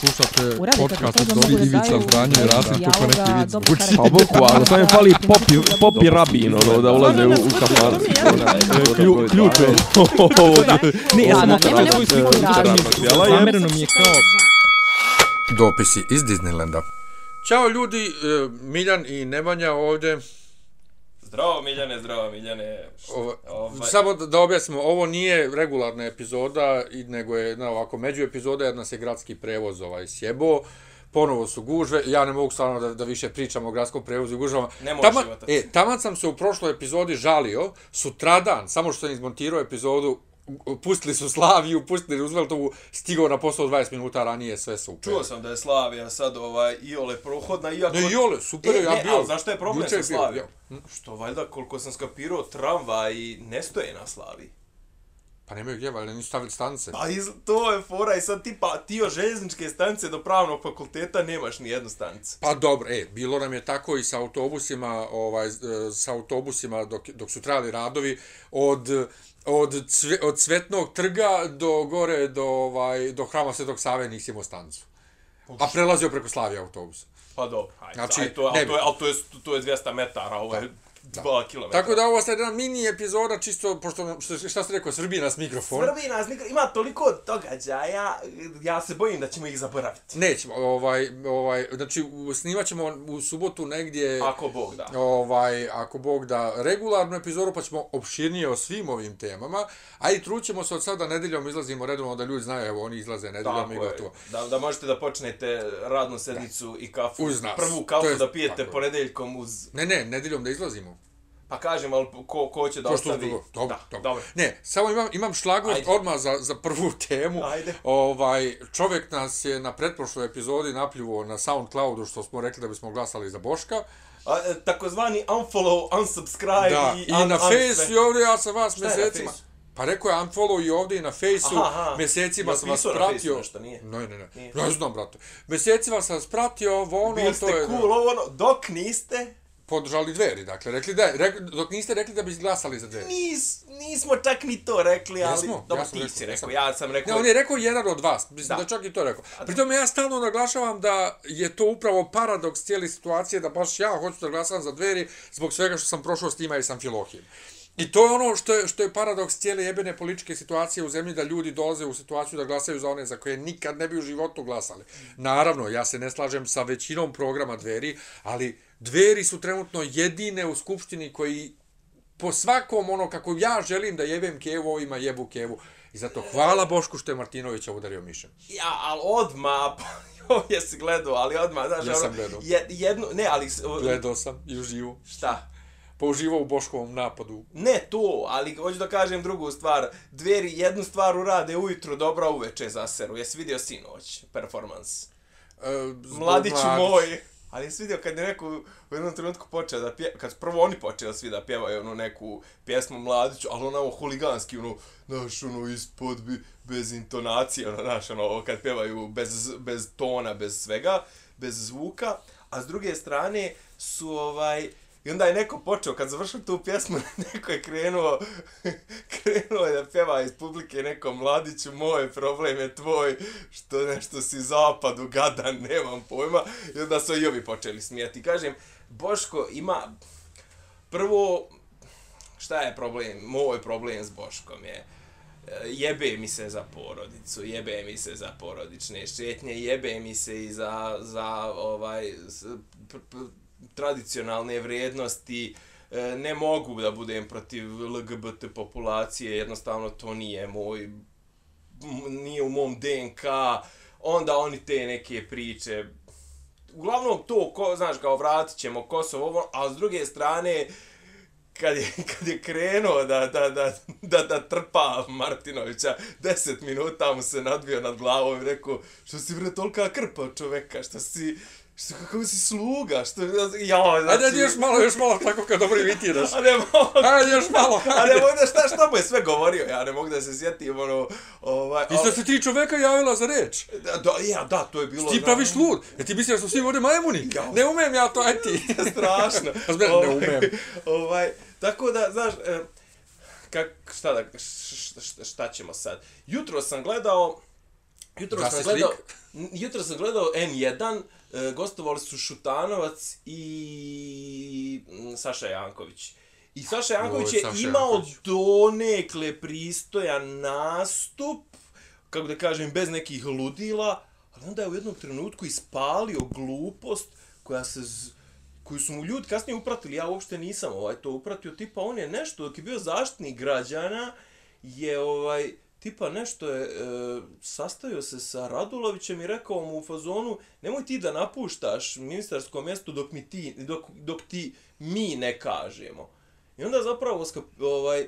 Slušate Uradite podcast od Dobri Ivica Zdranje i Rasim neki vic. dobro Uči. Pa boku, ali samo je fali popi, popi rabin, ono, da ulaze u, u. Klju, ključ je. Ne, ja sam svoju sliku. Zamereno mi je kao Dopisi iz Disneylanda. Ćao ljudi, e, Miljan i Nemanja ovdje. Zdravo Miljane, zdravo Miljane. Ovo, Ovaj- Samo da, da objasnimo, ovo nije regularna epizoda, i nego je jedna ovako među epizoda, jer nas je gradski prevoz ovaj sjebo. Ponovo su gužve, ja ne mogu stvarno da, da više pričam o gradskom prevozu i gužvama. Ne može Tama, životac. e, taman sam se u prošloj epizodi žalio, sutradan, samo što sam izmontirao epizodu, pustili su Slaviju, pustili Rooseveltovu, stigao na posao 20 minuta ranije, sve super. Čuo sam da je Slavija sad ovaj Iole prohodna, iako... Ne, Iole, super je, e, ja ne, bio. ali znaš šta je problem sa Slavijom? ja. Što valjda, koliko sam skapirao, tramvaj ne stoje na Slaviji. Pa nemaju gdje, valjda nisu stavili stanice. Pa iz, to je fora i sad tipa ti od željezničke stanice do pravnog fakulteta nemaš ni jednu stanicu. Pa dobro, e, bilo nam je tako i sa autobusima, ovaj, e, sa autobusima dok, dok su trajali radovi, od, od, cve, od Cvetnog trga do gore, do, ovaj, do hrama Svetog Save nisi imao stancu. A prelazio preko Slavije autobus. Pa dobro, ajde, Znači, aj, to, ne je, ali to je, to je 200 metara, ovo je 2 km. Tako da ovo je sad jedna mini epizoda, čisto, pošto, što, šta ste rekao, Srbiji nas mikrofon. Srbi nas mikro, ima toliko događaja, ja se bojim da ćemo ih zaboraviti. Nećemo, ovaj, ovaj, znači, snimat ćemo u subotu negdje... Ako Bog da. ovaj, ako Bog da, regularnu epizodu, pa ćemo opširnije o svim ovim temama, a i trućemo se od sada nedeljom izlazimo redovno da ljudi znaju, evo, oni izlaze nedeljom i Tako je, gotovo. da, da možete da počnete radnu sedmicu i kafu, Uz nas. prvu kafu je- da pijete tako je. ponedeljkom uz... Ne, ne, nedeljom da izlazimo. Pa kažem, ali ko, ko će da To što ostavi... drugo. Dobro, da, dobro. dobro. Ne, samo imam, imam šlagvort Ajde. odmah za, za prvu temu. Ajde. Ovaj, čovjek nas je na pretprošloj epizodi napljuvo na Soundcloudu što smo rekli da bismo glasali za Boška. A, e, takozvani unfollow, unsubscribe Da, i... i, un, na Face i ovdje ja sam vas na mjesecima... Pa rekao je unfollow i ovdje i na Aha, aha. mjesecima Jel sam vas pratio. Faceu nešto, nije? Ne, ne, ne, Nije. ne znam, brate. Mjesecima sam vas pratio, ovo ono, Bili to ste je... cool, ovo ono, dok niste, Podržali dveri, dakle, rekli da, rek, dok niste rekli da bi glasali za dveri. nis, nismo čak ni to rekli, ali... Jesmo, dobro, ja ti rekao, si rekao, ja sam rekao... Ne, on je rekao jedan od vas, mislim da, Da. čak i to rekao. Pri tome ja stalno naglašavam da je to upravo paradoks cijeli situacije, da baš ja hoću da glasam za dveri zbog svega što sam prošao s njima i sam Filohim. I to je ono što je, što je paradoks cijele jebene političke situacije u zemlji, da ljudi dolaze u situaciju da glasaju za one za koje nikad ne bi u životu glasali. Naravno, ja se ne slažem sa većinom programa dveri, ali dveri su trenutno jedine u Skupštini koji po svakom ono kako ja želim da jebem kevu, ovima jebu kevu. I zato hvala Bošku što je Martinovića udario mišem. Ja, ali odma, pa, jesi gledao, ali odma, znaš, Jesam ono, gledao. je, jednu, ne, ali, Gledao sam i uživo. šta, Pa uživao u Boškovom napadu. ne to, ali hoću da kažem drugu stvar, dveri jednu stvar urade ujutro, dobra uveče zaseru, jesi vidio sinoć, performans, E, mladiću mladić. moj, ali jesi vidio kad je neko u jednom trenutku počeo da pje, kad prvo oni počeli svi da pjevaju onu neku pjesmu mladiću, ali ono huliganski, ono, znaš, ono, ispod, bi, bez intonacije, ono, znaš, ono, kad pjevaju bez, bez tona, bez svega, bez zvuka, a s druge strane su, ovaj, I onda je neko počeo, kad završio tu pjesmu, neko je krenuo, krenuo je da pjeva iz publike neko mladiću, moj problem je tvoj, što nešto si zapadu gadan, nemam pojma. I onda su i ovi počeli smijati. Kažem, Boško ima, prvo, šta je problem, moj problem s Boškom je, e, jebe mi se za porodicu, jebe mi se za porodične šetnje, jebe mi se i za, za ovaj, s- tradicionalne vrijednosti, e, ne mogu da budem protiv LGBT populacije, jednostavno to nije moj, nije u mom DNK, onda oni te neke priče, uglavnom to, ko, znaš, kao vratit ćemo Kosovo, ovo, a s druge strane, kad je, kad je krenuo da, da, da, da, da trpa Martinovića, 10 minuta mu se nadvio nad glavom i rekao, što si bre tolika krpa čoveka, što si, što, kako si sluga, što, ja, znači, Ajde, ajde, još malo, još malo, tako kad dobro imitiraš. A ne mogu, Ajde, još malo, a ne ajde. mogu da šta, šta mu je sve govorio, ja ne mogu da se sjetim, ono, ovaj, Isto se tri čoveka javila za reč. da, da, ja, da, to je bilo, Ti praviš lud. Jer ti misliš da su svi ovdje majmuni? Ja. Ne umem ja to, aj ti. strašno. Zbog- ne Ovaj, umem. Ovaj, tako da, znaš, e, kak, šta, da, šta ćemo sad? Jutro sam gledao Jutro sam gledao, jutro sam gledao N1, e, gostovali su Šutanovac i mm, Saša Janković. I Saša Janković je Saša imao Janković. donekle pristojan nastup, kako da kažem, bez nekih ludila, ali onda je u jednom trenutku ispalio glupost koja se z koju su mu ljudi kasnije upratili, ja uopšte nisam ovaj to upratio, tipa on je nešto, dok je bio zaštitnik građana, je ovaj, tipa nešto je, e, sastavio se sa Radulovićem i rekao mu u fazonu, nemoj ti da napuštaš ministarsko mjesto dok, mi ti, dok, dok ti mi ne kažemo. I onda zapravo, ovaj,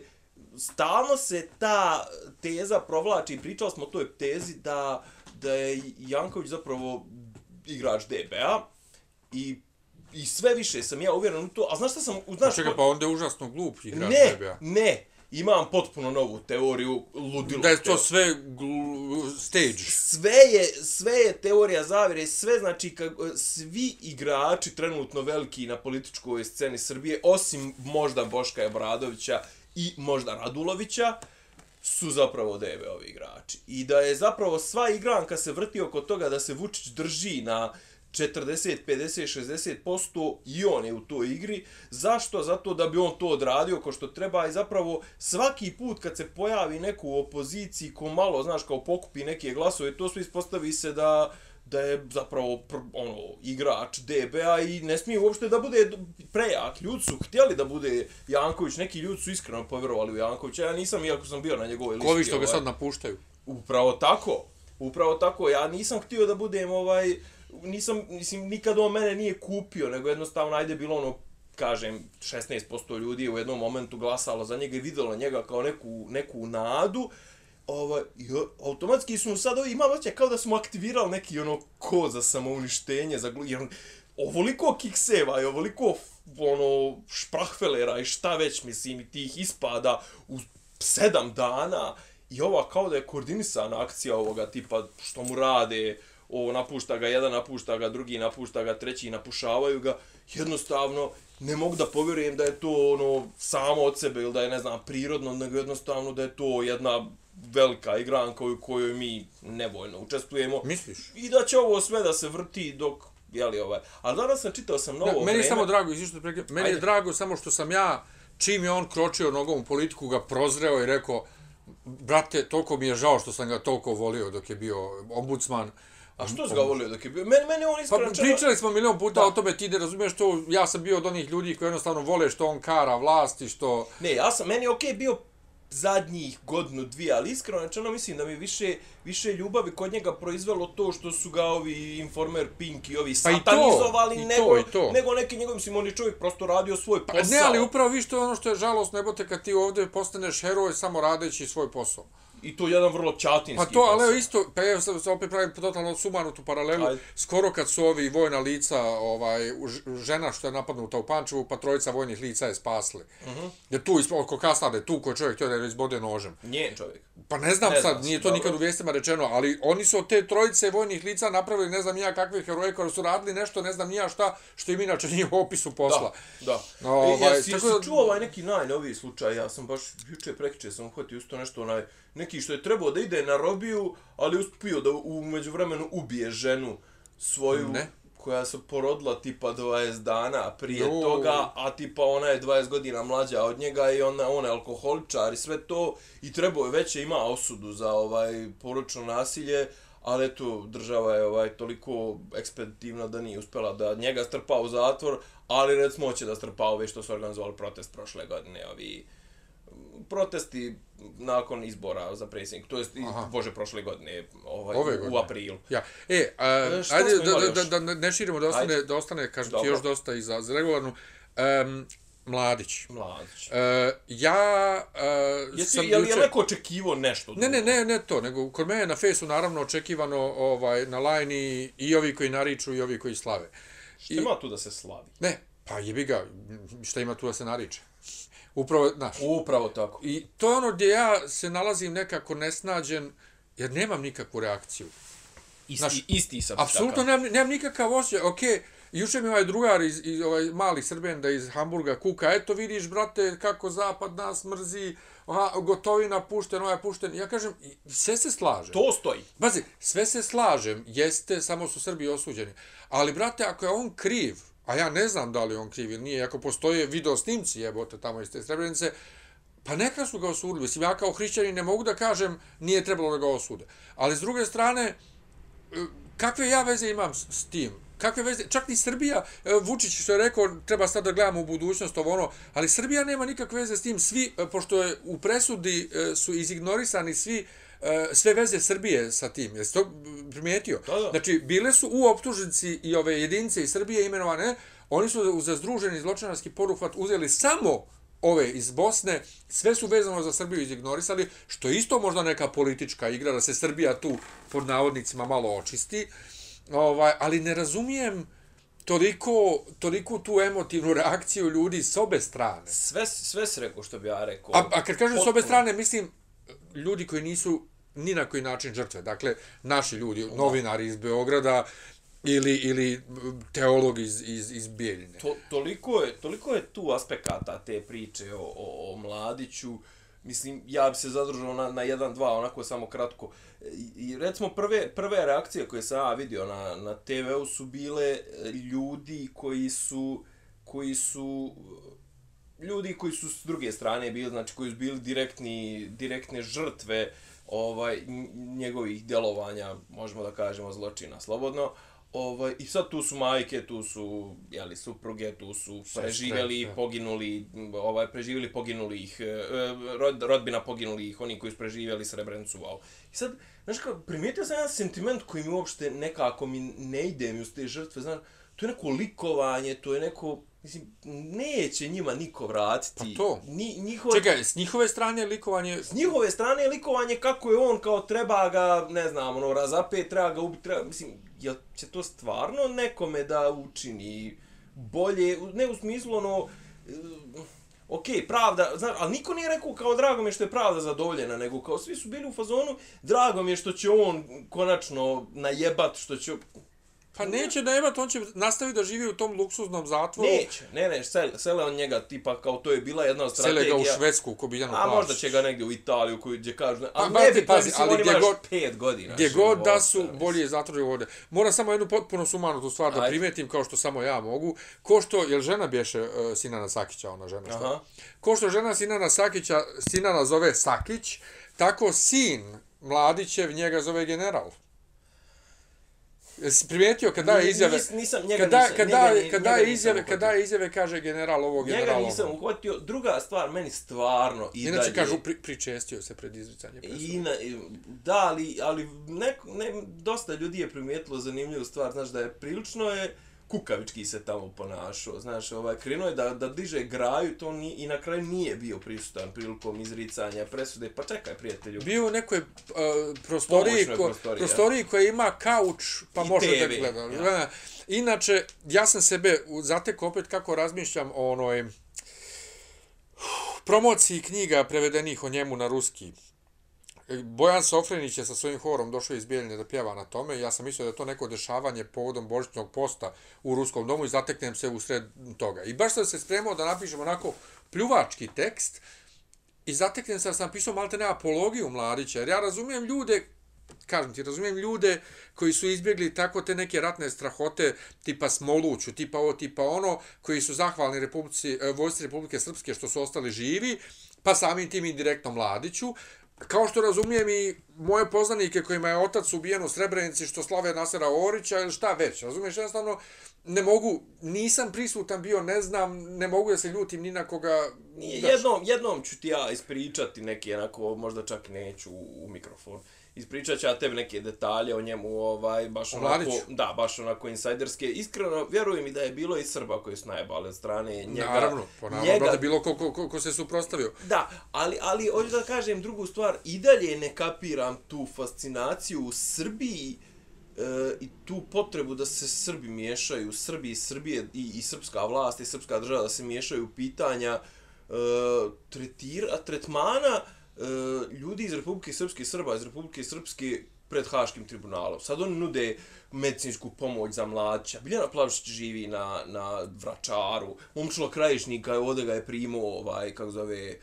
stalno se ta teza provlači, i pričali smo o toj tezi da, da je Janković zapravo igrač DBA i i sve više sam ja uvjeren u to, a znaš šta sam, znaš, Čekaj, ko- pa onda je užasno glup igrač ne, NBA. ne, imam potpuno novu teoriju ludilo. Da je to sve stage. sve je, sve je teorija zavire, sve znači kako, svi igrači trenutno veliki na političkoj sceni Srbije, osim možda Boška Obradovića i možda Radulovića, su zapravo DB-ovi igrači. I da je zapravo sva igranka se vrti oko toga da se Vučić drži na 40, 50, 60% i on je u toj igri. Zašto? Zato da bi on to odradio ko što treba i zapravo svaki put kad se pojavi neko u opoziciji ko malo, znaš, kao pokupi neke glasove, to sve ispostavi se da da je zapravo pr, ono igrač DBA i ne smije uopšte da bude prejak. Ljudi su htjeli da bude Janković, neki ljudi su iskreno povjerovali u Jankovića. Ja nisam, iako sam bio na njegovoj listi. Kovi što ga ovaj. sad napuštaju. Upravo tako. Upravo tako. Ja nisam htio da budem ovaj nisam mislim nikad on mene nije kupio, nego jednostavno ajde bilo ono kažem 16% ljudi je u jednom momentu glasalo za njega i videlo njega kao neku neku nadu. Ovaj, i automatski su sad ovi imam oće kao da smo aktivirali neki ono ko za samouništenje, za glu, jer on- ovoliko kikseva i ovoliko ono šprahfelera i šta već mislim i tih ispada u sedam dana i ova kao da je koordinisana akcija ovoga tipa što mu rade ovo napušta ga jedan, napušta ga drugi, napušta ga treći, napušavaju ga, jednostavno ne mogu da povjerujem da je to ono samo od sebe ili da je ne znam prirodno, nego jednostavno da je to jedna velika igranka u kojoj mi nevoljno učestvujemo Misliš? i da će ovo sve da se vrti dok jeli ovaj. Ali danas sam čitao sam novo Ne, meni je samo drago, prekinem, meni je Ajde. drago samo što sam ja, čim je on kročio nogom u politiku, ga prozreo i rekao, brate, toliko mi je žao što sam ga toliko volio dok je bio ombudsman. A što si ga volio dok je bio? Meni, meni on Pa iskreno... čak- pričali smo milion puta Da. o tome, ti ne razumiješ to, ja sam bio od onih ljudi koji jednostavno vole što on kara vlasti, što... Ne, ja sam, meni je okej bio zadnjih godinu, dvije, ali iskreno rečeno mislim da mi više, više ljubavi kod njega proizvelo to što su ga ovi Informer Pink i ovi Pa i to, satanizovali, i to, nego, i to. nego neki njegov, mislim, on je čovjek prosto radio svoj Pa posao. ne, ali upravo vi što je ono što je žalost nebote kad ti ovdje postaneš heroj samo radeći svoj posao. I to je jedan vrlo čatinski Pa to, ali evo isto, pa evo sad opet pravim totalno sumanutu paralelu, Ajde. skoro kad su ovi vojna lica, ovaj, žena što je napadnuta u Pančevu, pa trojica vojnih lica je spasli. Uh Mhm. -huh. Je tu, oko kasnade, tu ko je čovjek htio da izbode nožem. Njen čovjek. Pa ne znam Ne sad, znam, nije to dobro. nikad u vijestima rečeno, ali oni su od te trojice vojnih lica napravili ne znam nija kakve heroje koji su radili nešto, ne znam nija šta, što im inače nije u opisu posla. Da, da. Ovaj, Ovaj, e, jesi, tako jesi čuo ovaj neki najnoviji slučaj? Ja sam baš juče prekriče sam uhvatio isto nešto onaj neki što je trebao da ide na robiju, ali uspio da u međuvremenu ubije ženu svoju Ne. koja se porodila tipa 20 dana prije Jo. toga, a tipa ona je 20 godina mlađa od njega i ona, ona je alkoholičar i sve to i trebao je već je ima osudu za ovaj poročno nasilje, ali eto, država je ovaj toliko ekspeditivna da nije uspela da njega strpa u zatvor, ali recimo hoće da strpa ove što su organizovali protest prošle godine, ovi mm, protesti nakon izbora za predsjednik, to jest, i- Aha. bože, prošle godine, ovaj, Ove u, u godine. aprilu. Ja. E, a, E, šta ajde da, da, da, da ne širimo, da ostane, Ajde. da ostane kažem ti Dobro. još dosta i za, za regularnu. Um, Mladić. Mladić. E, ja uh, Jesi, sam je li je neko očekivo nešto Ne, ne, ne, ne to, nego kod mene na fejsu naravno očekivano ovaj, na lajni i ovi koji nariču i ovi koji slave. Šta ima tu da se slavi? Ne, pa jebi ga, šta ima tu da se nariče? Upravo, znaš, Upravo tako. i to je ono gdje ja se nalazim nekako nesnađen, jer nemam nikakvu reakciju. Isti, Znaš, isti sam Apsolutno nemam, nemam nikakav osjećaj, okej, Juče mi ovaj drugar iz, iz ovaj mali Srbenda iz Hamburga kuka, eto vidiš brate kako zapad nas mrzi, aha, gotovina pušten, ovaj pušten. Ja kažem, sve se slaže. To stoji. Bazi, sve se slažem, jeste, samo su Srbi osuđeni. Ali, brate, ako je on kriv, a ja ne znam da li on kriv ili nije, ako postoje video snimci, jebote, tamo iz te Srebrenice, pa neka su ga osudili. Mislim, ja kao hrišćanin ne mogu da kažem nije trebalo da ga osude. Ali, s druge strane, e, kakve ja veze imam s, s tim? Kakve veze? Čak ni Srbija, e, Vučić što je rekao, treba sad da gledamo u budućnost ovo ono, ali Srbija nema nikakve veze s tim. Svi, e, pošto je u presudi su izignorisani svi sve veze Srbije sa tim. Jesi to primijetio? Da, da. Znači, bile su u optužnici i ove jedinice iz Srbije imenovane, oni su za združeni zločinarski poruhvat uzeli samo ove iz Bosne, sve su vezano za Srbiju izignorisali, što je isto možda neka politička igra, da se Srbija tu pod navodnicima malo očisti, ovaj, ali ne razumijem toliko, toliko tu emotivnu reakciju ljudi s obe strane. Sve, sve se rekao što bi ja rekao. A, a kad kažem s obe strane, mislim ljudi koji nisu ni na koji način žrtve. Dakle, naši ljudi, novinari iz Beograda, ili ili teolog iz iz iz Bijeljine. To, toliko je toliko je tu aspekata te priče o, o, o mladiću. Mislim ja bi se zadržao na na jedan dva onako samo kratko. I, i recimo prve prve reakcije koje sam ja vidio na na TV-u su bile ljudi koji su koji su ljudi koji su s druge strane bili znači koji su bili direktni direktne žrtve ovaj njegovih djelovanja možemo da kažemo zločina slobodno Ovaj, I sad tu su majke, tu su jeli, supruge, tu su preživjeli, Sestre, poginuli, ovaj, preživjeli, poginuli ih, e, rod, rodbina poginuli ih, oni koji su preživjeli Srebrencu, wow. I sad, znaš kao, primijetio sam jedan sentiment koji mi uopšte nekako mi ne ide mi uz te žrtve, znaš, to je neko likovanje, to je neko, Mislim, neće njima niko vratiti. Pa to. Ni, njihove... Čekaj, s njihove strane likovanje... S njihove strane likovanje kako je on kao treba ga, ne znam, ono, razapet, treba ga ubiti, treba... Mislim, jel će to stvarno nekome da učini bolje, ne u smislu, ono... Uh, ok, pravda, znaš, ali niko nije rekao kao drago mi je što je pravda zadovoljena, nego kao svi su bili u fazonu, drago mi je što će on konačno najebat, što će... Pa neće da ima, on će nastaviti da živi u tom luksuznom zatvoru. Neće, ne, ne, sele, sele on njega, tipa, kao to je bila jedna strategija. Sele ga u Švedsku, ko Biljanu A možda će ga negdje u Italiju, koji gdje kažu, ne, ali pa, ne bi, pazi, ali gdje god, pet godina. Gdje god da su bolje zatvori ovdje. Moram samo jednu potpuno sumanu tu stvar da Ajde. primetim, kao što samo ja mogu. Ko što, jel žena bješe uh, Sinana Sakića, ona žena što? Aha. Ko što žena Sinana Sakića, Sinana zove Sakić, tako sin Mladićev njega zove general. Jesi primijetio kada je izjave? Nis, nisam, njega kada, nisam. Kada, njega, kada je izjave, kada je izjave kaže general ovo general Njega nisam uhvatio. Druga stvar, meni stvarno i Inače kažu pri, pričestio se pred izricanje presude. I na, da, ali, ali neko, ne, dosta ljudi je primijetilo zanimljivu stvar, znaš da je prilično je kukavički se tamo ponašao. Znaš, ovaj, krenuo je da, da diže graju, to ni, i na kraju nije bio prisutan prilikom izricanja presude. Pa čekaj, prijatelju. Bio u nekoj uh, prostoriji, ko, prostoriji, prostoriji koja ima kauč, pa I može TV, da gleda. Ja. Inače, ja sam sebe zatekao opet kako razmišljam o onoj promociji knjiga prevedenih o njemu na ruski. Bojan Sofrenić je sa svojim horom došao iz Bijeljne da pjeva na tome. Ja sam mislio da je to neko dešavanje povodom Božićnog posta u Ruskom domu i zateknem se u sred toga. I baš sam se spremao da napišem onako pljuvački tekst i zateknem se da sam pisao malte ne apologiju mladića. Jer ja razumijem ljude, kažem ti, razumijem ljude koji su izbjegli tako te neke ratne strahote tipa Smoluću, tipa ovo, tipa ono, koji su zahvalni Republici, eh, Republike Srpske što su ostali živi, pa samim tim indirektno mladiću, kao što razumijem i moje poznanike kojima je otac ubijen u Srebrenici što slave Nasera Orića ili šta već, razumiješ, jednostavno ne mogu, nisam prisutan bio, ne znam, ne mogu da se ljutim ni na koga. Nije, jednom, jednom ću ti ja ispričati neki, onako, možda čak neću u, u mikrofon ispričat ću ja tebi neke detalje o njemu, ovaj, baš o onako, da, baš onako insajderske. Iskreno, vjerujem mi da je bilo i Srba koji su najbali od strane njega. Naravno, ponavno, njega... brate, bilo ko, ko, ko, ko se suprostavio. Da, ali, ali hoću da kažem drugu stvar, i dalje ne kapiram tu fascinaciju u Srbiji, e, i tu potrebu da se Srbi miješaju, Srbi i Srbije i, i srpska vlast i srpska država da se miješaju u pitanja e, tretira, tretmana, E, E, ljudi iz Republike Srpske, Srba iz Republike Srpske pred Haškim tribunalom. Sad oni nude medicinsku pomoć za mladića. Biljana Plavšić živi na, na Vračaru. Momčilo Krajišnika, ovdje ga je primao, ovaj, kako zove, e,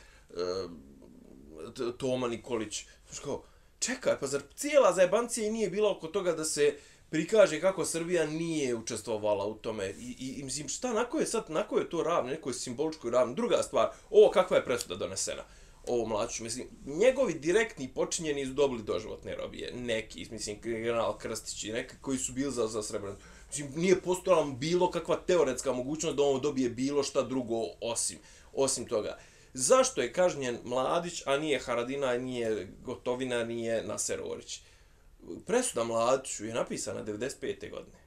Toma Nikolić. Znaš kao, čekaj, pa zar cijela zajebancija nije bila oko toga da se prikaže kako Srbija nije učestvovala u tome. I, i, i mislim, šta, na koje je sad, na koje je to ravno, neko je simboličko ravno. Druga stvar, ovo kakva je presuda donesena ovo mlađu, mislim, njegovi direktni počinjeni su dobili doživotne robije, neki, mislim, general Krstić i neki koji su bili za, za Srebrenicu. Mislim, nije postojala bilo kakva teoretska mogućnost da on dobije bilo šta drugo osim, osim toga. Zašto je kažnjen Mladić, a nije Haradina, nije Gotovina, nije Naserorić? Presuda Mladiću je napisana 95. godine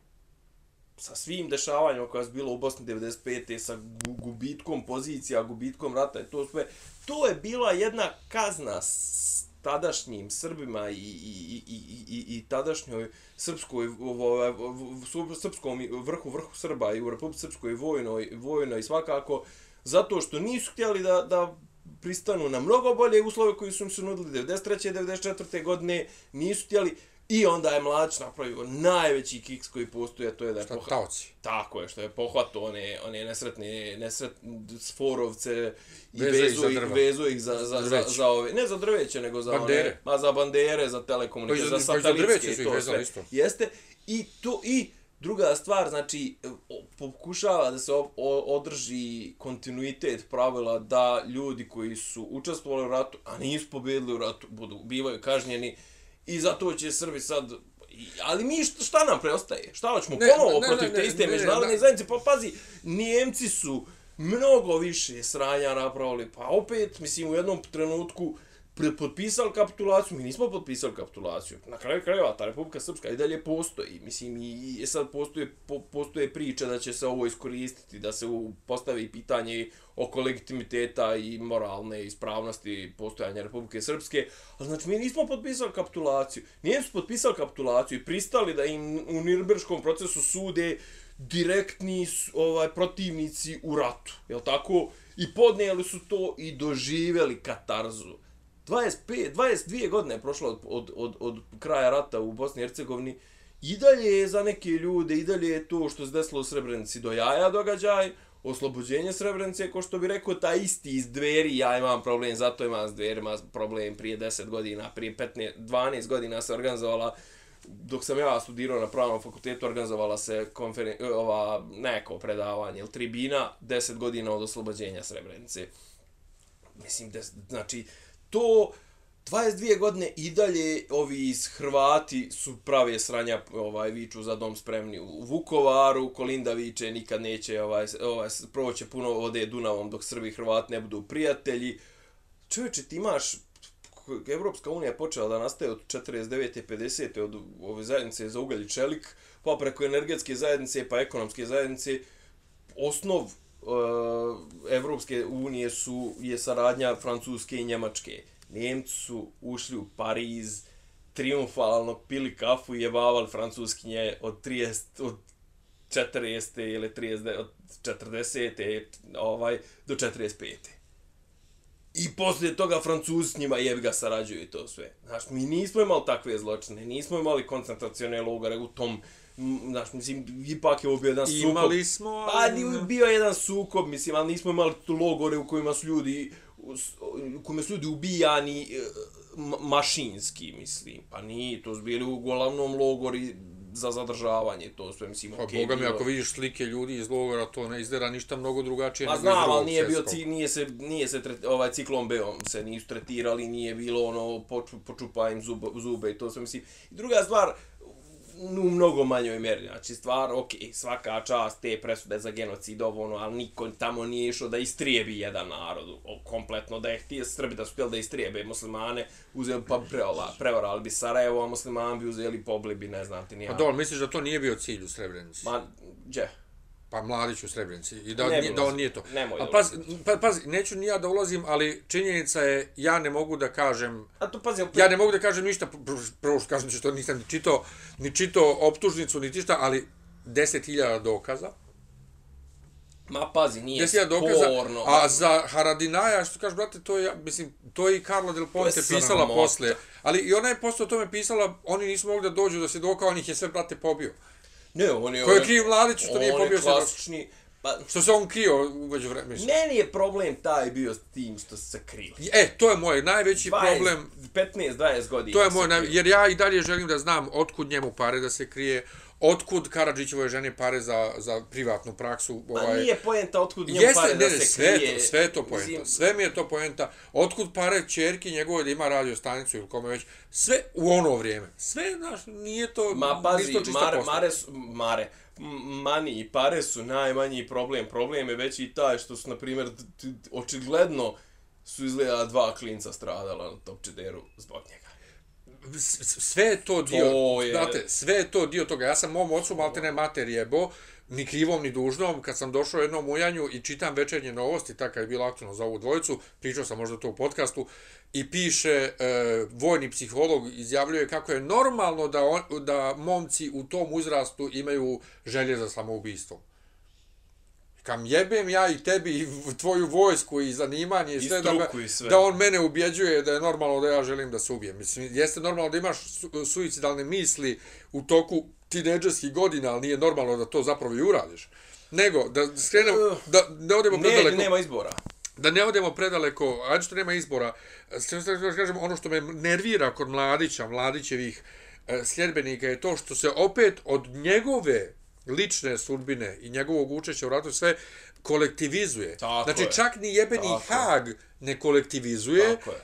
sa svim dešavanjima koja su bilo u Bosni 95. sa gubitkom pozicija, gubitkom rata i to sve, to je bila jedna kazna s tadašnjim Srbima i, i, i, i, i, i tadašnjoj srpskoj, ovaj, srpskom vrhu, vrhu Srba i u Republike Srpskoj vojnoj, vojnoj svakako, zato što nisu htjeli da, da pristanu na mnogo bolje uslove koji su im se nudili 93. 94. godine, nisu htjeli, I onda je Mladić napravio najveći kiks koji postoje, to je da je pohvatao. Tako je, što je pohvatao one, one nesretne, nesretne sforovce i vezu ih, vezu ih za, za, za, za, ove, ne za drveće, nego za bandere. one, ma za bandere, za telekomunikacije, za satelitske, pa to sve. Isto. Jeste, i to, i druga stvar, znači, pokušava da se održi kontinuitet pravila da ljudi koji su učestvovali u ratu, a nisu pobjedili u ratu, budu, bivaju kažnjeni, I zato će Srbi sad... Ali mi šta nam preostaje? Šta hoćemo ne, ponovo ne, protiv ne, te iste međunarodne zajednice? Pa pazi, Nijemci su mnogo više sranja napravili. Pa opet, mislim, u jednom trenutku potpisali kapitulaciju, mi nismo potpisali kapitulaciju. Na kraju krajeva, ta Republika Srpska i dalje postoji. Mislim, i, i sad postoje, po, postoje priča da će se ovo iskoristiti, da se postavi pitanje oko legitimiteta i moralne ispravnosti postojanja Republike Srpske. A znači, mi nismo potpisali kapitulaciju. Nije potpisali kapitulaciju i pristali da im u Nirnberškom procesu sude direktni ovaj protivnici u ratu. Jel tako? I podnijeli su to i doživjeli katarzu. 25, 22 godine je prošlo od, od, od, od kraja rata u Bosni i Hercegovini. I dalje je za neke ljude, i dalje je to što se desilo u Srebrenici do jaja događaj, oslobođenje Srebrenice, ko što bi rekao, ta isti iz dveri, ja imam problem, zato imam s dverima problem prije 10 godina, prije 15, 12 godina se organizovala, dok sam ja studirao na pravnom fakultetu, organizovala se konferen, ova, neko predavanje ili tribina, 10 godina od oslobođenja Srebrenice. Mislim, des, znači, to 22 godine i dalje ovi iz Hrvati su prave sranja ovaj viču za dom spremni u Vukovaru, Kolinda viče nikad neće ovaj ovaj proći puno vode Dunavom dok Srbi i Hrvati ne budu prijatelji. Čovječe, ti imaš Evropska unija je počela da nastaje od 49. 50. od ove zajednice za ugalj i čelik, pa preko energetske zajednice, pa ekonomske zajednice. Osnov Eh, Evropske unije su je saradnja Francuske i Njemačke. Njemci su ušli u Pariz, triumfalno pili kafu i jebavali francuskinje od 30, od 40. ili 30, od 40. ovaj, do 45. I poslije toga Francuzi s njima jebi ga sarađuju i to sve. Znaš, mi nismo imali takve zločine, nismo imali koncentracione logore u tom znaš, mislim, ipak je ovo bio jedan sukob. Imali smo, ali... Pa, bio jedan sukob, mislim, ali nismo imali tu logore u kojima su ljudi, u kojima su ljudi ubijani e, mašinski, mislim. Pa nije, to su bili uglavnom logori za zadržavanje, to sve, mislim, pa, okay, Boga mi, ako vidiš slike ljudi iz logora, to ne izdera ništa mnogo drugačije pa, nego znam, ali nije bio, ci, nije se, nije se tret, ovaj ciklon B, se nisu tretirali, nije bilo ono, počupa im zube, zube i to sve, mislim. I druga stvar, u mnogo manjoj mjeri. Znači, stvar, ok, svaka čast te presude za genocid, ovo ono, ali niko tamo nije išao da istrijebi jedan narod, o, kompletno, da je htio Srbi da su da istrijebe muslimane, uzeli pa prevala, prevarali bi Sarajevo, a muslimani bi uzeli poblibi, ne znam ti nije. Pa dobro, misliš da to nije bio cilj u Srebrenici? Ma, gdje? Pa mladić u Srebrenici. I da, ne da on nije to. Nemoj a paz, pa, paz, neću ni ja da ulazim, ali činjenica je, ja ne mogu da kažem... A to pazi, opet... Ja ne mogu da kažem ništa, prvo što kažem što nisam ni čito, ni čito optužnicu, ni tišta, ali 10.000 dokaza. Ma pazi, nije dokaza, sporno. A za Haradinaja, što kažeš, brate, to je, mislim, to je i Karlo Del Ponte pisala posle. Ali i ona je posle o tome pisala, oni nisu mogli da dođu do svjedoka, on ih je sve, brate, pobio. Ne, on je... Ko je on kriv Mladić što nije on je pobio svjedoka? klasični... Pa, Što se on krio umeđu vremenu. mislim. meni je problem taj bio s tim što se krili. E, to je moj najveći 20, problem. 15-20 godina. To je moj, naj... jer ja i dalje želim da znam otkud njemu pare da se krije, otkud Karadžićevoj ženi pare za, za privatnu praksu. Pa Ovaj... nije poenta otkud njemu Jeste, pare ne, da se sve, je krije. to, sve je to poenta, Mislim, sve mi je to poenta. Otkud pare čerki njegove da ima radio stanicu ili kome već, sve u ono vrijeme. Sve, znaš, nije to, Ma pazi, to mare, mare su, mare, mani i pare su najmanji problem. Problem je već i taj što su, na primjer, očigledno su izgleda dva klinca stradala na top čederu zbog njega. Sve je to dio, To je- znate, sve je to dio toga. Ja sam mom ocu maltene mater jebo, ni krivom ni dužnom, kad sam došao jednom ujanju i čitam večernje novosti, tako je bilo aktualno za ovu dvojicu, pričao sam možda to u podcastu, i piše, e, vojni psiholog izjavljuje kako je normalno da, on, da momci u tom uzrastu imaju želje za samoubistvo. Kam jebem ja i tebi i tvoju vojsku i zanimanje i I sve, da, me, i sve. da on mene ubjeđuje da je normalno da ja želim da se ubijem. Mislim, jeste normalno da imaš su, suicidalne misli u toku tineđerskih godina, ali nije normalno da to zapravo i uradiš. Nego, da skrenem, da ne odemo Ne, predaleko, nema izbora. da ne odemo predaleko, ajde što nema izbora, kažem, ono što me nervira kod Mladića, Mladićevih e, sljedbenika je to što se opet od njegove lične sudbine i njegovog učešća u ratu sve kolektivizuje. Tako znači je. čak ni jebeni Tako je. Hag ne kolektivizuje, Tako je.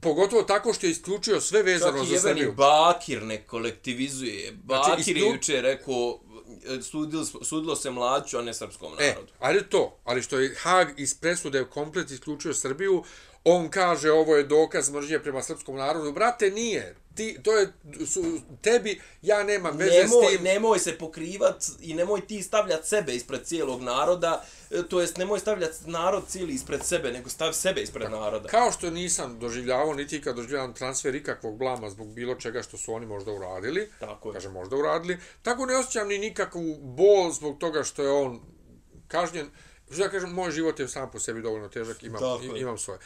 pogotovo tako što je isključio sve vezano Čak i za Srbiju. Bakir ne kolektivizuje. Bakir Znači, je istu- juče rekao, e, sudilo, sudilo se mlađu, a ne srpskom E, narodu. ali to, ali što je Hag iz presude komplet isključio Srbiju, on kaže ovo je dokaz mržnje prema srpskom narodu. Brate, nije. Ti, to je, su, tebi, ja nemam veze nemoj, s tim. nemoj se pokrivat i nemoj ti stavljat sebe ispred cijelog naroda, e, to jest nemoj stavljat narod cijeli ispred sebe, nego stav sebe ispred naroda. Kao što nisam doživljavao, niti kad doživljavam transfer ikakvog blama zbog bilo čega što su oni možda uradili, Tako je. kažem možda uradili, tako ne osjećam ni nikakvu bol zbog toga što je on kažnjen. Što ja kažem, moj život je sam po sebi dovoljno težak, imam, imam svoje.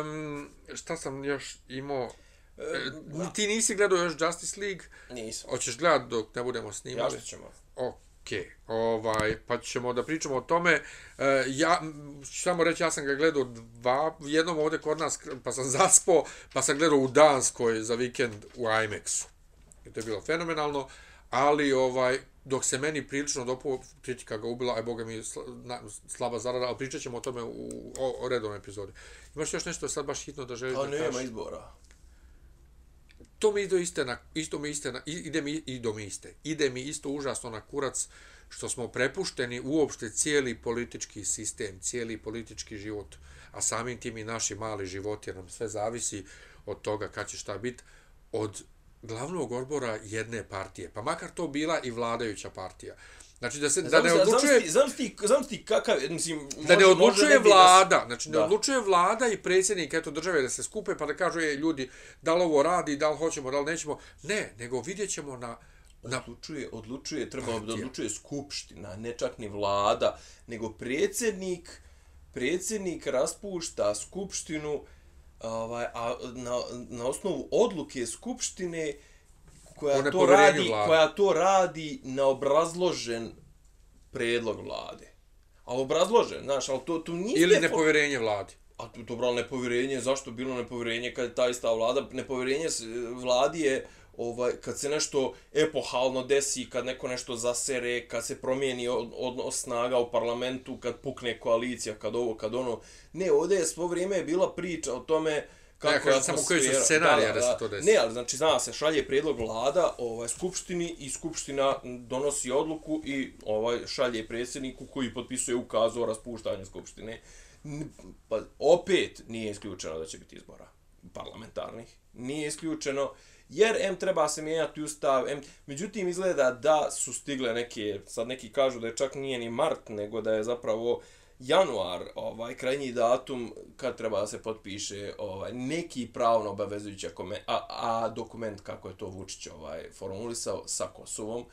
Um, šta sam još imao? E, ti nisi gledao još Justice League, Nisam. hoćeš gledat dok ne budemo snimali? Ja što ćemo. Ok, ovaj, pa ćemo da pričamo o tome. E, ja, samo reći, ja sam ga gledao dva, jednom ovdje kod nas, pa sam zaspao, pa sam gledao u Danskoj za vikend u IMAX-u. I to je bilo fenomenalno, ali ovaj, dok se meni prilično dopao, kritika ga ubila, aj boga mi sla- na- slaba zarada, ali pričat ćemo o tome u o, o redovnoj epizodi. Imaš još nešto sad baš hitno da želiš da nema kažeš? izbora to mi ide isto na, isto mi iste na, ide mi, ido mi iste, ide mi isto užasno na kurac što smo prepušteni uopšte cijeli politički sistem, cijeli politički život, a samim tim i naši mali životi, jer nam sve zavisi od toga kad će šta biti, od glavnog odbora jedne partije, pa makar to bila i vladajuća partija. Znači da se da ne odlučuje Znam ti, znam ti kakav, mislim, da ne može- može odlučuje ne bi da vlada, znači ne odlučuje vlada i predsjednik eto države da se skupe pa da kažu je ljudi da li ovo radi, da li hoćemo, da li nećemo. Ne, nego vidjet ćemo na na odlučuje, odlučuje, trebalo bi da odlučuje skupština, ne čak ni vlada, nego predsjednik, predsjednik raspušta skupštinu, ovaj, a na, na osnovu odluke skupštine O koja to radi, vlade. koja to radi na obrazložen predlog vlade. A obrazložen, znaš, ali to, to nije... ili nepovjerenje vladi. A tu dobro, ali nepovjerenje, zašto bilo nepovjerenje kad je ta ista vlada? Nepovjerenje vladi je ovaj, kad se nešto epohalno desi, kad neko nešto zasere, kad se promijeni od- odnos snaga u parlamentu, kad pukne koalicija, kad ovo, kad ono. Ne, ovdje je svo vrijeme je bila priča o tome kako Ne, je kažem samo koji su atmosfera- scenarija da se to desi. Ne, ali znači zna se, šalje prijedlog vlada ovaj skupštini i skupština donosi odluku i ovaj šalje predsjedniku koji potpisuje ukaz o raspuštanju skupštine. Pa opet nije isključeno da će biti izbora parlamentarnih. Nije isključeno jer M treba se mijenjati ustav, M, međutim izgleda da su stigle neke, sad neki kažu da je čak nije ni mart, nego da je zapravo januar, ovaj krajnji datum kad treba da se potpiše ovaj neki pravno obavezujući a, a dokument kako je to Vučić ovaj formulisao sa Kosovom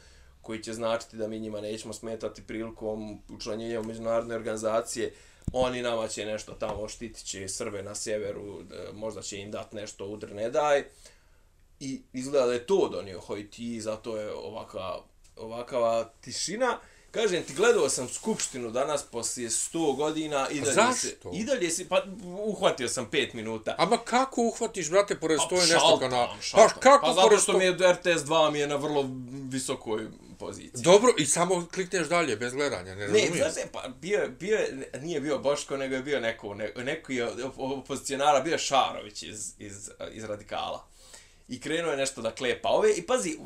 koji će značiti da mi njima nećemo smetati prilikom učlanjenja u međunarodne organizacije, oni nama će nešto tamo štitit će Srbe na sjeveru, e, možda će im dati nešto udr ne daj, I izgleda da je to donio Hojti, zato je ovaka, ovakava tišina. Kažem ti, gledao sam Skupštinu danas poslije 100 godina i dalje Zašto? se... I dalje si, pa uhvatio sam 5 minuta. Ama kako uhvatiš, brate, pored stoje nešto šaltam, kanala? Pa kako Pa zato što mi je RTS 2 mi je na vrlo visokoj poziciji. Dobro, i samo klikneš dalje, bez gledanja, ne Ne, razumijem. znaš, se, pa bio, bio, je- nije bio Boško, nego je bio neko, ne, neko je opozicionara, bio je Šarović iz, iz, iz Radikala. I krenuo je nešto da klepa ove, i pazi,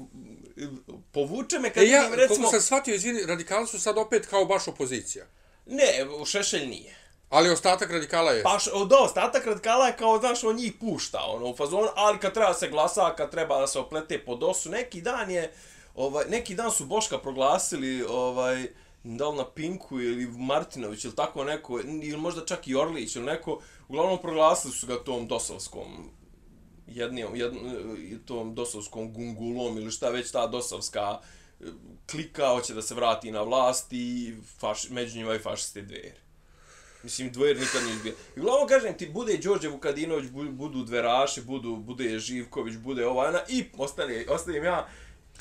povuče me kad E ja, vidim, recimo... sam shvatio, izvini, radikali su sad opet kao baš opozicija. ne, Šešelj nije. Ali ostatak radikala je. Pa š, da, ostatak radikala je kao, znaš, on njih pušta, ono, u fazonu, ali kad treba se glasa, kad treba da se oplete po dosu, neki dan je, ovaj, neki dan su Boška proglasili, ovaj, da li na Pinku ili Martinović ili tako neko, ili možda čak i Orlić ili neko, uglavnom proglasili su ga tom dosovskom jednim, jednom, tom dosovskom gungulom ili šta već ta dosovska e, klika hoće da se vrati na vlast i faš, među njima i fašiste dveri. Mislim, dvojer nikad nije izbio. I uglavnom kažem ti, bude Đorđe Vukadinović, budu dveraši, budu, bude Živković, bude ova ona, i ostane, ostavim ja.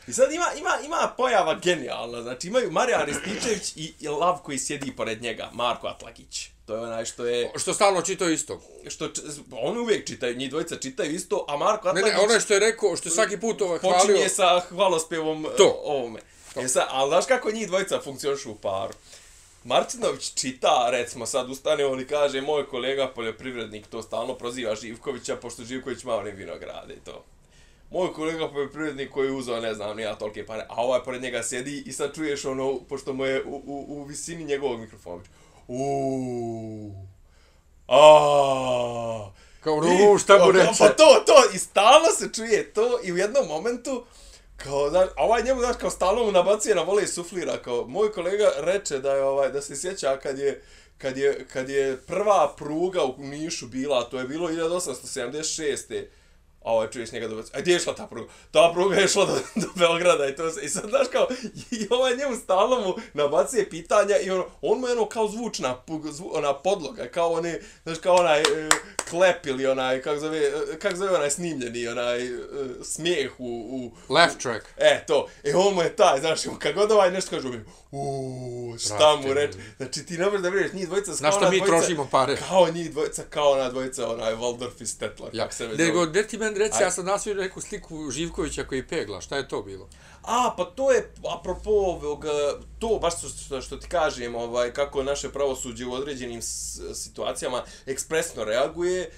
I sad ima, ima, ima pojava genijalna, znači imaju Marija Rističević i, i Lav koji sjedi pored njega, Marko Atlagić. To je onaj što je, Što stalno čitao isto. što, č- oni uvijek čitaju, njih dvojica čitaju isto, a Marko Ne, Atlagić... ne, onaj što je rekao, što je svaki put ovaj hvalio... počinje sa hvalospevom To. to. ovome. To. E sad, ali znaš kako njih dvojica funkcionišu u paru? Martinović čita, recimo sad ustane on i kaže, moj kolega poljoprivrednik to stalno proziva Živkovića, pošto Živković ima onim vinograde i to. Moj kolega poljoprivrednik koji je uzeo, ne znam, nija tolike pare, a ovaj pored njega sjedi i sad čuješ ono, pošto mu je u, u, u visini njegovog mikrofona. Uuuu. Aaaa. Kao, no, šta mu reče? Pa to, to, i stalno se čuje to i u jednom momentu, kao, znaš, a ovaj njemu, znaš, kao stalno mu nabacuje na vole i suflira, kao, moj kolega reče da je, ovaj, da se sjeća kad je, kad je, kad je prva pruga u Nišu bila, to je bilo 1876. A ovaj čuješ njega dobac, a gdje je šla ta pruga? Ta pruga je šla do, do Beograda i to se, i sad znaš kao, i ovaj njemu stalno mu nabacuje pitanja i ono, on mu je ono kao zvučna, zvu, ona podloga, kao one, znaš kao onaj e, klep ili onaj, kako zove, e, kako zove onaj snimljeni, onaj e, smijeh u, u, Left track. E, to. E, on mu je taj, znaš, on kad god ovaj nešto kaže, on uuu, šta mu reče. Znači, ti ne možeš da vjeruješ, njih dvojica kao što ona mi dvojica, trošimo pare. Kao njih dvojica, kao ona dvojica, onaj Waldorf i Stetler, Ja. kako se već Nego, gdje ti meni reci, Aj. ja sam nasvio neku sliku Živkovića koji pegla, šta je to bilo? A, pa to je, apropo ovog, e, to baš što, što, ti kažem, ovaj, kako naše pravosuđe u određenim situacijama ekspresno reaguje,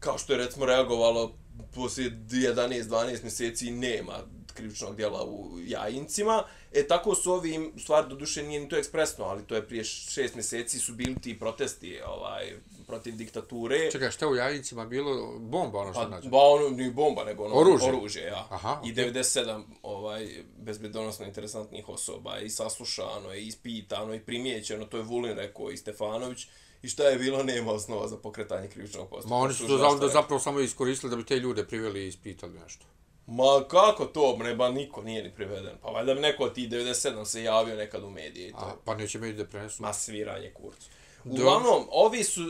kao što je recimo reagovalo poslije 11-12 mjeseci nema krivičnog djela u Jajincima. E, tako su ovi, u stvari, do duše nije ni to ekspresno, ali to je prije šest mjeseci su bili ti protesti ovaj, protiv diktature. Čekaj, šta u Jajincima bilo? Bomba ono što Pa, nađe. ba, ono, ni bomba, nego ono, Oružje. oružje ja. Aha, I okej. 97 ovaj, bezbedonosno interesantnih osoba i saslušano, i ispitano, i primijećeno, to je Vulin rekao i Stefanović. I šta je bilo, nema osnova za pokretanje krivičnog postupka. Ma oni su to zapravo samo iskoristili da bi te ljude priveli i ispitali nešto. Ma kako to, bre, ba niko nije ni priveden. Pa valjda bi neko od tih 97 se javio nekad u medije i to. A, pa neće imati da prenesu. Ma sviranje kurcu. Uglavnom, ovi su,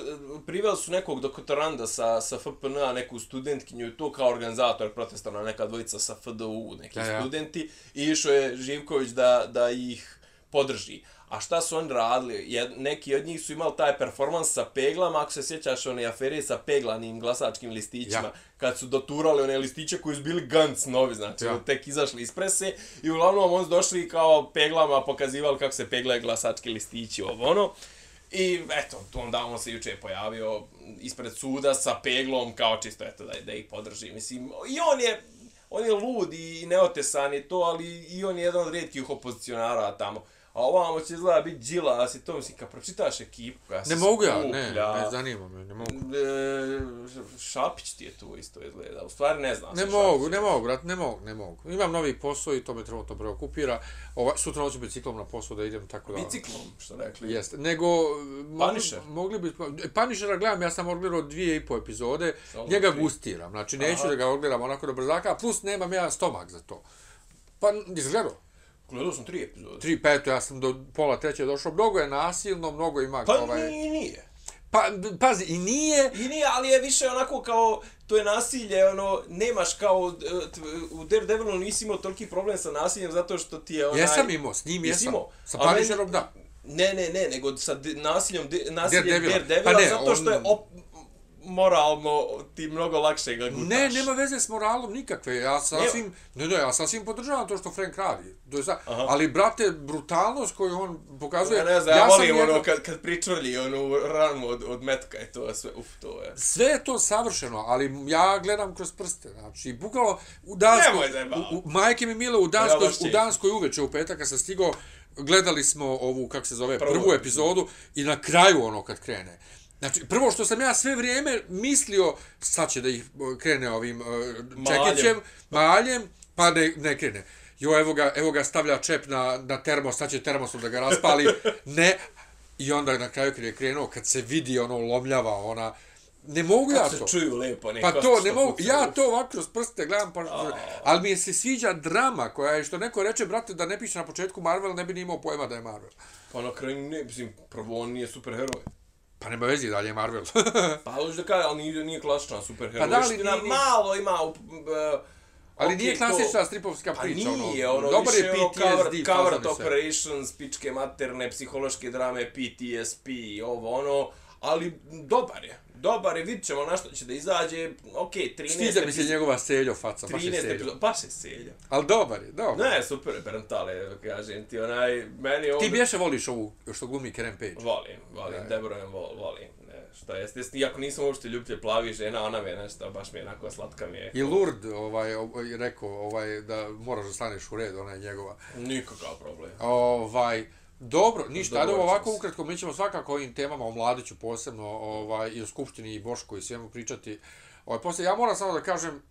priveli su nekog doktoranda sa, sa FPN-a, neku studentkinju i to kao organizator protesta na neka dvojica sa FDU, neki Ja, ja. studenti, i išao je Živković da, da ih podrži. A šta su oni radili? Jed, neki od njih su imali taj performans sa peglama, ako se sjećaš one afere sa peglanim glasačkim listićima, Ja. kad su doturali one listiće koji su bili Gantz novi, znači Ja. tek izašli iz prese i uglavnom oni su došli kao peglama pokazivali kako se peglaju glasački listići, ovo ono. I eto, tu onda on se juče pojavio ispred suda sa peglom kao čisto eto da, da ih podrži. Mislim, i on je on je lud i neotesan i to, ali i on je jedan od rijetkih opozicionara tamo. A ovamo će izgleda biti džilas i to, mislim, kad pročitaš ekipu koja se Ne mogu ja, ne, skuplja, ne zanima me, ne mogu. E, Šapić ti je tu isto izgleda. U stvari ne znam. Ne mogu, Šapićem. ne mogu, brat, ne mogu, ne mogu. Imam novi posao i to me trenutno preokupira. Ova, sutra hoću biciklom na posao da idem tako da... Biciklom, što rekli. Jeste, nego... mo- Punisher. Mogli bi... Punishera gledam, ja sam odgledao dvije i po epizode, Samo njega tri. gustiram, znači neću Aha. da ga odgledam onako do brzaka, plus nemam ja stomak za to. Pa, izgledao. Gledao sam tri epizode. Tri, peto, ja sam do pola treće došao, mnogo je nasilno, mnogo ima Pa ovaj... nije, nije. Pa, pazi, i nije... I nije, ali je više onako kao, to je nasilje, ono, nemaš kao, e, t- u Daredevilu nisi imao toliki problem sa nasiljem zato što ti je onaj... Jesam imao, s njim jesam. imao? Sa Punisherom, da. Ne, ne, ne, nego sa nasiljem, de, nasiljem Daredevila. Daredevila, Pa ne, zato što je on- op, moralno ti mnogo lakše ga gutaš. Ne, nema veze s moralom nikakve. Ja sasvim, ne, ne, ja sasvim podržavam to što Frank radi. To je sa, ali, brate, brutalnost koju on pokazuje... Ja ne znam, ja, sam volim jedno- ono kad, kad pričvrlji onu ranu od, od metka i to sve, uf, to je. Sve je to savršeno, ali ja gledam kroz prste. Znači, bukvalo u Danskoj, Nemoj u, u, majke mi mile, u Danskoj, u. Danskoj uveče, u petak kad sam stigao, gledali smo ovu, kako se zove, Prvu prvu, epizodu i na kraju ono kad krene. Znači, prvo što sam ja sve vrijeme mislio, sad će da ih krene ovim uh, čekićem, maljem, pa ne, ne krene. Jo, evo ga, evo ga stavlja čep na, na termos, sad će termosom da ga raspali. ne. I onda na kraju kad je krenuo, kad se vidi ono lomljava, ona, ne mogu ja Kako to. se čuju lepo, ne Pa to, ne mogu, ja to ovako kroz prste gledam, pa, ali mi je se sviđa drama koja je, što neko reče, brate, da ne piše na početku Marvel, ne bi ni imao pojma da je Marvel. Pa na kraju ne, mislim, prvo on nije superheroj. Pa nema vezi dalje je Marvel. Pa hoćeš da kažem, ali nije, nije klasična superheroj. Pa da, ali Ština nije- nije- malo ima... Uh, ali ok, nije to- klasična stripovska Pa priča, nije, ono, dobar više je ono PTSD, cover, cover i sve. operations, pičke materne, psihološke drame, PTSP, ovo ono, ali dobar je. Dobar je, vidit ćemo na što će da izađe, ok, 13 Sviđa mi se njegova seljo faca, baš je 13 seljo. baš je selja. Ali dobar je, dobar. Ne, super je Berntale, kažem ti, onaj, meni on... Ti bješe voliš ovu što glumi Karen Page. Volim, volim, Da. Debora vol, volim. Ne, šta jest, jest, iako nisam uopšte ljublje plavi žena, ona mi je nešto, baš mi je onako slatka mi je. I Lurd ovaj, ovaj, rekao ovaj, da moraš da staneš u red, ona je njegova. Nikakav problem. Ovaj, dobro, ništa, ajde ovako ukratko, mi ćemo svakako o ovim temama, o Mladiću posebno, ovaj, i o Skupštini i Boško i svemu pričati. Ovaj, posle, ja moram samo da kažem,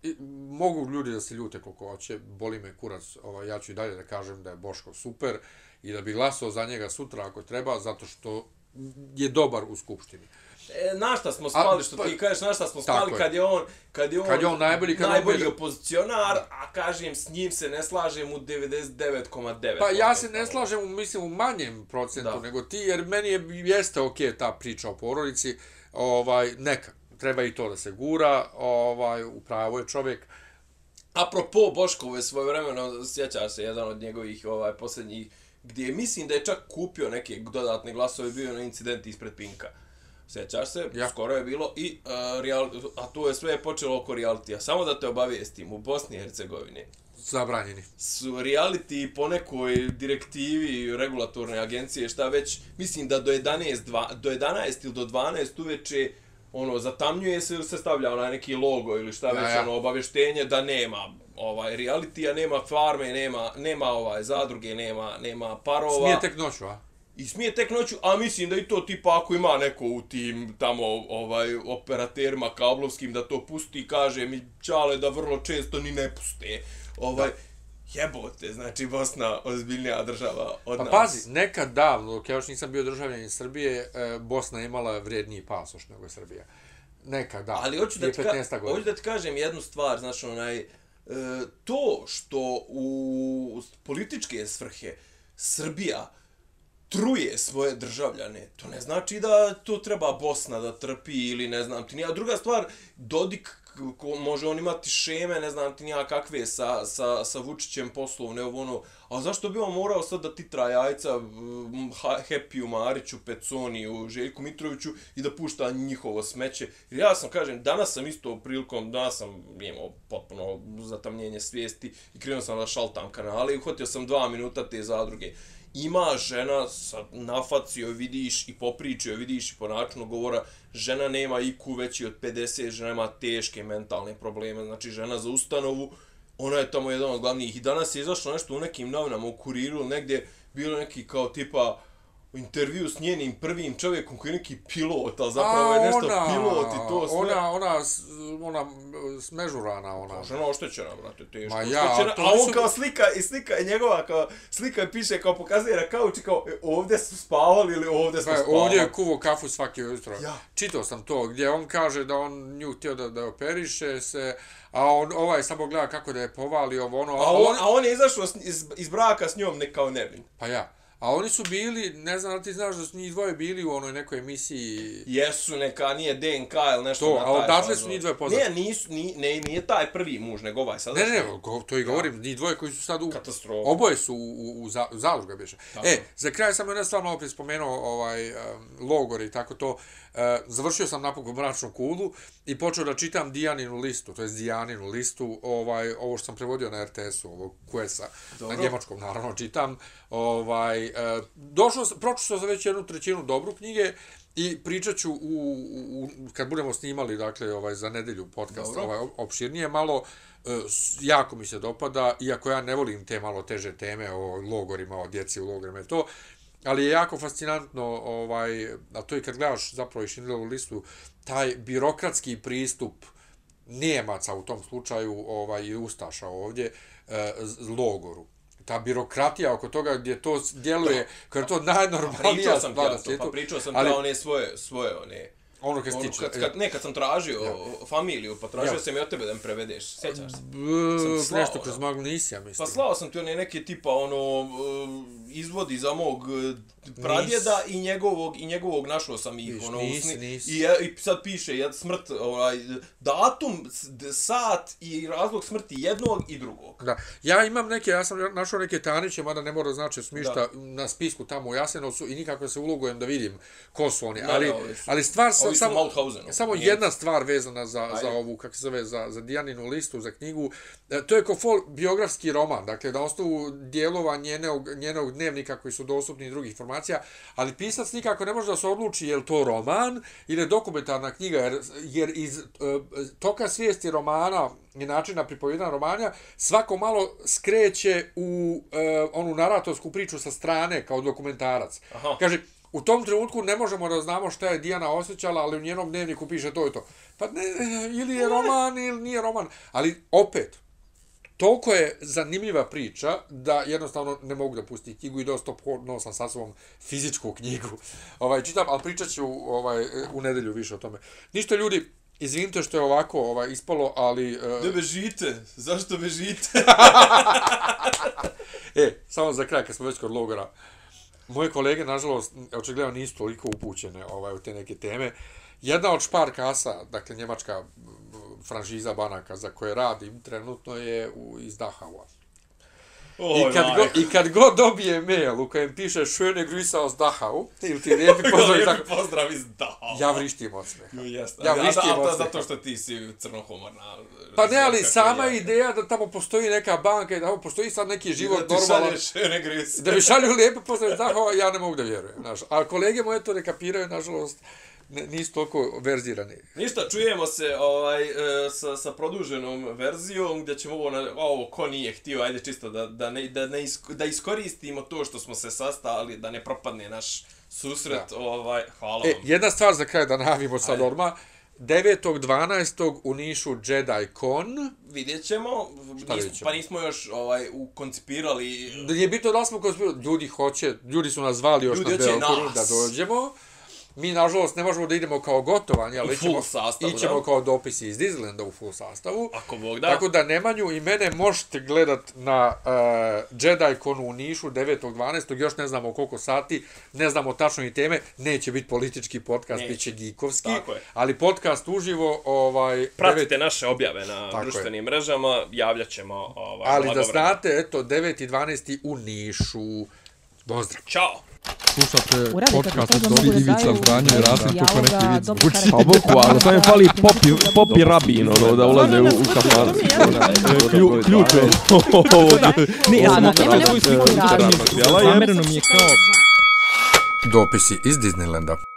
mogu ljudi da se ljute koliko hoće, boli me kurac, ovaj, ja ću i dalje da kažem da je Boško super i da bi glasao za njega sutra ako treba, zato što je dobar u Skupštini. E, na šta smo spali, što pa- ti kažeš, na šta smo spali je. kad je on, kad je on, Kad je on najbolji, kad on najbolji bude- opozicionar, a kažem, s njim se ne slažem u 99,9%. Pa ja se ne slažem, u, mislim, u manjem procentu Da. nego ti, jer meni je, jeste ok ta priča o porodici, ovaj, neka, treba i to da se gura, ovaj, upravo je čovjek, Apropo Boškove svoje vremeno, sjećaš se jedan od njegovih ovaj, posljednjih, gdje mislim da je čak kupio neke dodatne glasove, bio je na incident ispred Pinka. Sjećaš se, Ja. skoro je bilo i, uh, real, a to je sve počelo oko realitija. Samo da te obavijestim, u Bosni i Hercegovini zabranjeni. su reality po nekoj direktivi regulatorne agencije, šta već, mislim da do 11, dva, do 11 ili do 12 uveče ono, zatamnjuje se ili se stavlja onaj neki logo ili šta Ja, već, ja. ono, obavještenje da nema ovaj realitija, nema farme, nema, nema ovaj zadruge, nema, nema parova. Smije tek noću, a? I smije tek noću, a mislim da i to tipa ako ima neko u tim tamo ovaj operaterima kablovskim da to pusti, kaže mi čale da vrlo često ni ne puste. Ovaj, jebote, znači Bosna ozbiljnija država od Pa nas. pazi, nekad davno, dok ja još nisam bio državljanin Srbije, e, Bosna je imala vrijedniji pasoš nego Srbija. Nekad davno, Ali hoću da, ti ka, 15 godina. hoću da ti kažem jednu stvar, znači onaj, e, to što u političke svrhe Srbija truje svoje državljane, to ne znači da to treba Bosna da trpi ili ne znam ti nija. Druga stvar, Dodik ko, može on imati šeme, ne znam ti nija kakve sa, sa, sa Vučićem poslovne, ovo ono, a zašto bi on morao sad da ti trajajca mm, Happy-u, Mariću, Peconiju, Željku Mitroviću i da pušta njihovo smeće. Jer ja sam, kažem, danas sam isto prilikom, danas sam imao potpuno zatamnjenje svijesti i krenuo sam da šaltam kanale i uhvatio sam dva minuta te zadruge ima žena sa na faci joj vidiš i po priči joj vidiš i po načinu govora žena nema IQ veći od 50 žena ima teške mentalne probleme. Znači žena za ustanovu ona je tamo jedan od glavnih. I danas je izašlo nešto u nekim novinama u kuriru negdje bilo neki kao tipa intervju s njenim prvim čovjekom koji je neki pilot, ali zapravo je nešto pilot i to sve. Ona, ona, ona smežurana, ona. Žena oštećena, brate, teško Ma ja, oštećena. to A on nisu- kao slika, i slika je njegova, kao slika je piše, kao pokazuje na kauč i kao, e, ovdje su spavali ili ovdje smo Pa, spavali. ovdje je kuvo kafu svaki ujutro. Ja. Čitao sam to, gdje on kaže da on nju htio da, da operiše se, a on ovaj samo gleda kako da je povali ovo ono. A on, a on je izašao iz, iz braka s njom ne kao nevin. Pa ja. A oni su bili, ne znam da ti znaš da su njih dvoje bili u onoj nekoj emisiji... Jesu neka, nije DNK ili nešto To, na a taj odatle fazon. su njih dvoje poznati? Ne, nisu, ni, ne, nije taj prvi muž, nego ovaj sada. Ne, ne, go, to i govorim, njih dvoje koji su sad u... Katastrofa. Oboje su u, u, u, za, u zalugama biše. E, za kraj sam jedna stvar malo prije spomenuo ovaj, um, logore i tako to. Uh, završio sam napokon mračnu kulu i počeo da čitam Dijaninu listu, to je Dijaninu listu, ovaj, ovo što sam prevodio na RTS-u, ovog Kuesa, na njemačkom naravno čitam. Ovaj, uh, došao, sam- pročitao sam već jednu trećinu dobru knjige, I pričat ću u, u, kad budemo snimali, dakle, ovaj, za nedelju podcast, Dobro. ovaj, opširnije malo, e, jako mi se dopada, iako ja ne volim te malo teže teme o logorima, o djeci u logorima to, ali je jako fascinantno, ovaj, a to i kad gledaš zapravo i Schindlerovu listu, taj birokratski pristup Nijemaca u tom slučaju ovaj, i Ustaša ovdje, e, logoru. Ta birokratija oko toga gdje to djeluje, kao je to najnormalnija stvar na to, svijetu. pa pričao sam ali- ali... one svoje, svoje one... Ono kad se Ono, kad, kad, ne, kad sam tražio ja. familiju, pa tražio Ja. sam i od tebe da mi prevedeš, sjećaš se? B- sam slao, nešto kroz da. Magnisija, mislim. Pa slao sam ti one neke tipa ono uh, izvodi za mog uh, pradjeda i njegovog i njegovog našao sam ih Viš, ono nisi, usni, nisi. i i sad piše jed smrt ovaj datum sat i razlog smrti jednog i drugog. Da. Ja imam neke, ja sam našao neke taniće, mada ne mora znači smišta na spisku tamo u Jasenovcu i nikako se ulogujem da vidim ko su oni. Da, ali, da, su- ali stvar sa, su samo, Mauthausenu. samo Njemci. jedna stvar vezana za, za Ajde. ovu, kako se zove, za, za Dijaninu listu, za knjigu. E, To je kao fol biografski roman, dakle, na osnovu dijelova njenog, njenog dnevnika koji su dostupni i drugih informacija, ali pisac nikako ne može da se odluči je li to roman ili dokumentarna knjiga, jer, jer iz uh, toka svijesti romana i načina pripovjedanja romanja, svako malo skreće u uh, onu naratorsku priču sa strane kao dokumentarac. Aha. Kaže, u tom trenutku ne možemo da znamo šta je Dijana osjećala, ali u njenom dnevniku piše to i to. Pa ne, ili je roman ili nije roman. Ali opet, toliko je zanimljiva priča da jednostavno ne mogu da pustim knjigu i dosta podno sam sa sobom fizičku knjigu. Ovaj, čitam, ali pričat ću ovaj, u nedelju više o tome. Ništa ljudi, izvinite što je ovako ovaj, ispalo, ali... Uh, bežite, zašto bežite? e, samo za kraj, kad smo već kod logora. Moje kolege, nažalost, očigledno nisu toliko upućene ovaj, u te neke teme. Jedna od špar kasa, dakle njemačka franšiza banaka za koje radim, trenutno je u, iz Dachaua. I kad, go, I kad god dobije mail u kojem piše schöne Grüße aus Dachau, ili ti lijepi pozdrav iz Dachau, pozdrav iz Dachau. ja vrištim od smeha. Jo. Ja vrištim od smeha. zato što ti si crnohumorna. Pa ne, ali sama ja. ideja da tamo postoji neka banka i da tamo postoji sad neki život Da ti normalan, da mi šalju lijepe pozdrav iz Dachau, ja ne mogu da vjerujem. Znaš. A kolege moje to ne kapiraju, nažalost, ne, nisu toliko verzirani. Ništa, čujemo se ovaj, e, sa, sa produženom verzijom gdje ćemo ovo, na, ovo ko nije htio, ajde čisto da, da, ne, da, ne isk, da iskoristimo to što smo se sastali, da ne propadne naš susret. Da. Ovaj, hvala E, vam. jedna stvar za kraj da najavimo sad Ajde. odmah. 9.12. u Nišu Jedi Con. Vidjet ćemo, Šta Nis, ćemo? pa nismo još ovaj, ukoncipirali Da je bitno da smo konspirali. Ljudi hoće, ljudi su nas zvali još Ljudi na Beokoru nas. da dođemo. Mi, nažalost, ne možemo da idemo kao gotovanje, ali ićemo, sastavu, ićemo da. kao dopisi iz Disneylanda u full sastavu. Ako Bog da. Tako da Nemanju i mene možete gledat na uh, Jedi Conu u Nišu 9.12. Još ne znamo koliko sati, ne znamo tačno i teme. Neće biti politički podcast, Neće. bit će gikovski. Tako je. Ali podcast uživo, ovaj, Pratite naše objave na Tako je. društvenim mrežama, javljat ćemo ovaj, ali da znate, eto, 9.12. u Nišu. Pozdrav! Ćao! Slušate podcast od to mogu da Ivica daju Zdanje i Rasim kako neki vid dobro zvuči. Pa boku, ali samo im fali popi, popi rabin, ono, da ulaze u, u kafan. Klju, ključ je ovog. Ne, ja sam da, svoj da, Zamereno mi je kao... Dopisi iz Disneylanda.